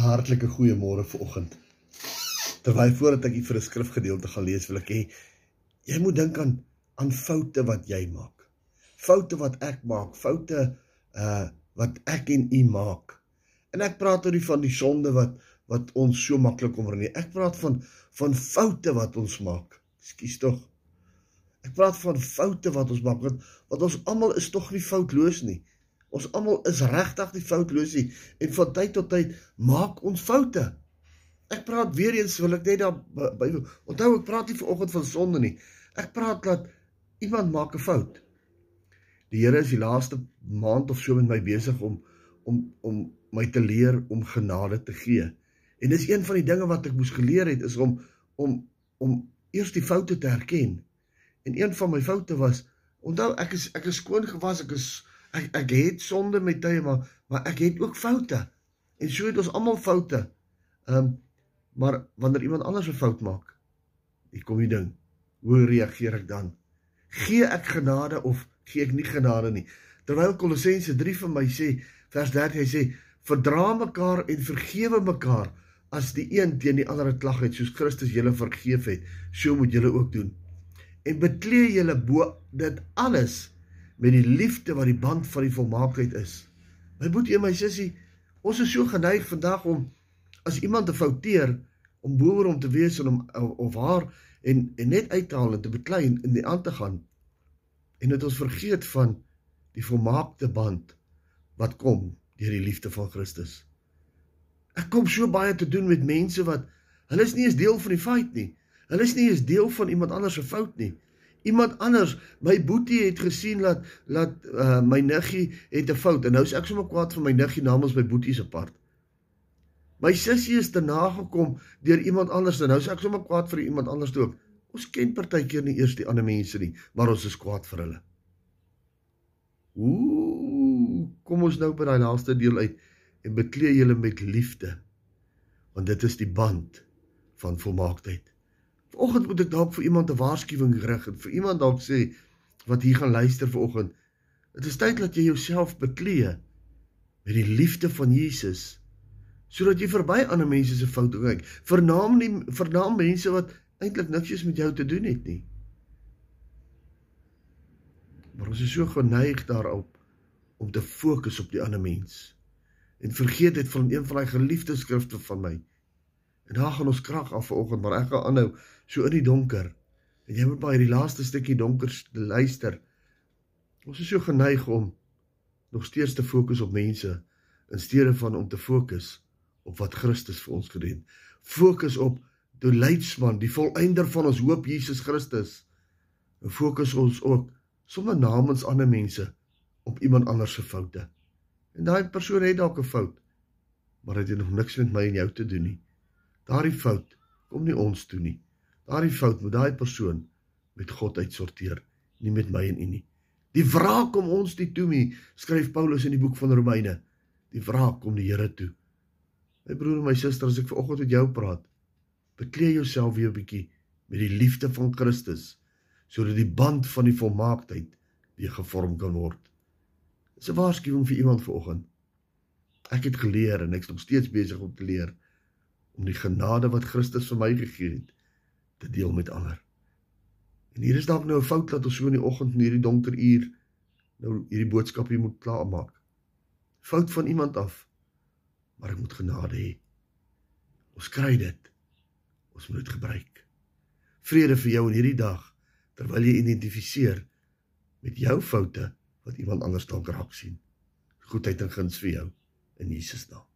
Hartlike goeiemôre vanoggend. Terwyl voordat ek vir 'n skrifgedeelte gaan lees, wil ek hê jy moet dink aan aan foute wat jy maak. Foute wat ek maak, foute uh wat ek en u maak. En ek praat oor die van die sonde wat wat ons so maklik omring nie. Ek praat van van foute wat ons maak. Ekskuus tog. Ek praat van foute wat ons maak want ons almal is tog nie foutloos nie. Ons almal is regtig die foutloosie en van tyd tot tyd maak ons foute. Ek praat weer eens wil ek net daar by onthou ek praat nie vanoggend van sonde nie. Ek praat dat iemand maak 'n fout. Die Here is die laaste maand of so met my besig om om om my te leer om genade te gee. En dis een van die dinge wat ek moes geleer het is om om om eers die foute te herken. En een van my foute was onthou ek is ek is skoon gewas, ek is ek ek het sonde met tye maar maar ek het ook foute. En so het ons almal foute. Ehm um, maar wanneer iemand anders 'n fout maak, ek kom die ding. Hoe reageer ek dan? Gee ek genade of gee ek nie genade nie? Terwyl Kolossense 3 vir my sê, vers 13 hy sê, verdra mekaar en vergewe mekaar as die een teen die ander 'n klag het soos Christus julle vergeef het, so moet julle ook doen. En beklee julle bo dit alles met die liefde wat die band van die volmaaktheid is. My boetie en my sussie, ons is so geneig vandag om as iemand te fouteer om boer om te wees en om of haar en en net uit te haal en te beklei en in die aan te gaan. En dit ons vergeet van die volmaakte band wat kom deur die liefde van Christus. Ek kom so baie te doen met mense wat hulle is nie eens deel van die feit nie. Hulle is nie eens deel van iemand anders se fout nie. Iemand anders, my boetie het gesien dat dat uh, my niggie het 'n fout en nou is ek sommer kwaad vir my niggie namens my boetie se part. My sussie is te nagekom deur iemand anders en nou is ek sommer kwaad vir iemand anders ook. Ons ken partykeer nie eers die ander mense nie, maar ons is kwaad vir hulle. Ooh, kom ons nou by daai laaste deel uit en beklee julle met liefde. Want dit is die band van volmaaktheid. Vanoggend moet ek dalk vir iemand 'n waarskuwing rig en vir iemand dalk sê wat hier gaan luister vanoggend. Dit is tyd dat jy jouself beklee met die liefde van Jesus sodat jy verby ander mense se foute kyk. Vernaam nie vernaam mense wat eintlik niks met jou te doen het nie. Maar ons is so geneig daarop om te fokus op die ander mens en vergeet dit van een van daai geliefde skrifte van my En daar gaan ons krag af vanoggend, maar ek gaan aanhou so in die donker. En jy moet maar hierdie laaste stukkie donker luister. Ons is so geneig om nog steeds te fokus op mense in steede van om te fokus op wat Christus vir ons gedoen. Fokus op die leidsman, die volëinder van ons hoop Jesus Christus. En fokus ons ook sommer namens ander mense op iemand anders se foute. En daai persoon het dalk 'n fout, maar dit het nog niks met my en jou te doen nie. Daardie fout kom nie ons toe nie. Daardie fout moet daai persoon met God uitsorteer, nie met my en u nie. Die wraak kom ons nie toe nie, skryf Paulus in die boek van Romeine. Die wraak kom die Here toe. My broer en my suster, as ek vanoggend met jou praat, beklee jouself weer 'n bietjie met die liefde van Christus sodat die band van die volmaaktheid weer gevorm kan word. Dis 'n waarskuwing vir iemand vanoggend. Ek het geleer en ek's nog steeds besig om te leer om die genade wat Christus vir my gegee het te deel met ander. En hier is dalk nou 'n fout dat ons so in die oggend in hierdie donker uur nou hierdie boodskap hier moet klaarmaak. Fout van iemand af. Maar ek moet genade hê. Ons kry dit. Ons moet dit gebruik. Vrede vir jou in hierdie dag terwyl jy identifiseer met jou foute wat iemand anders dalk raak sien. Goedheid en guns vir jou in Jesus naam.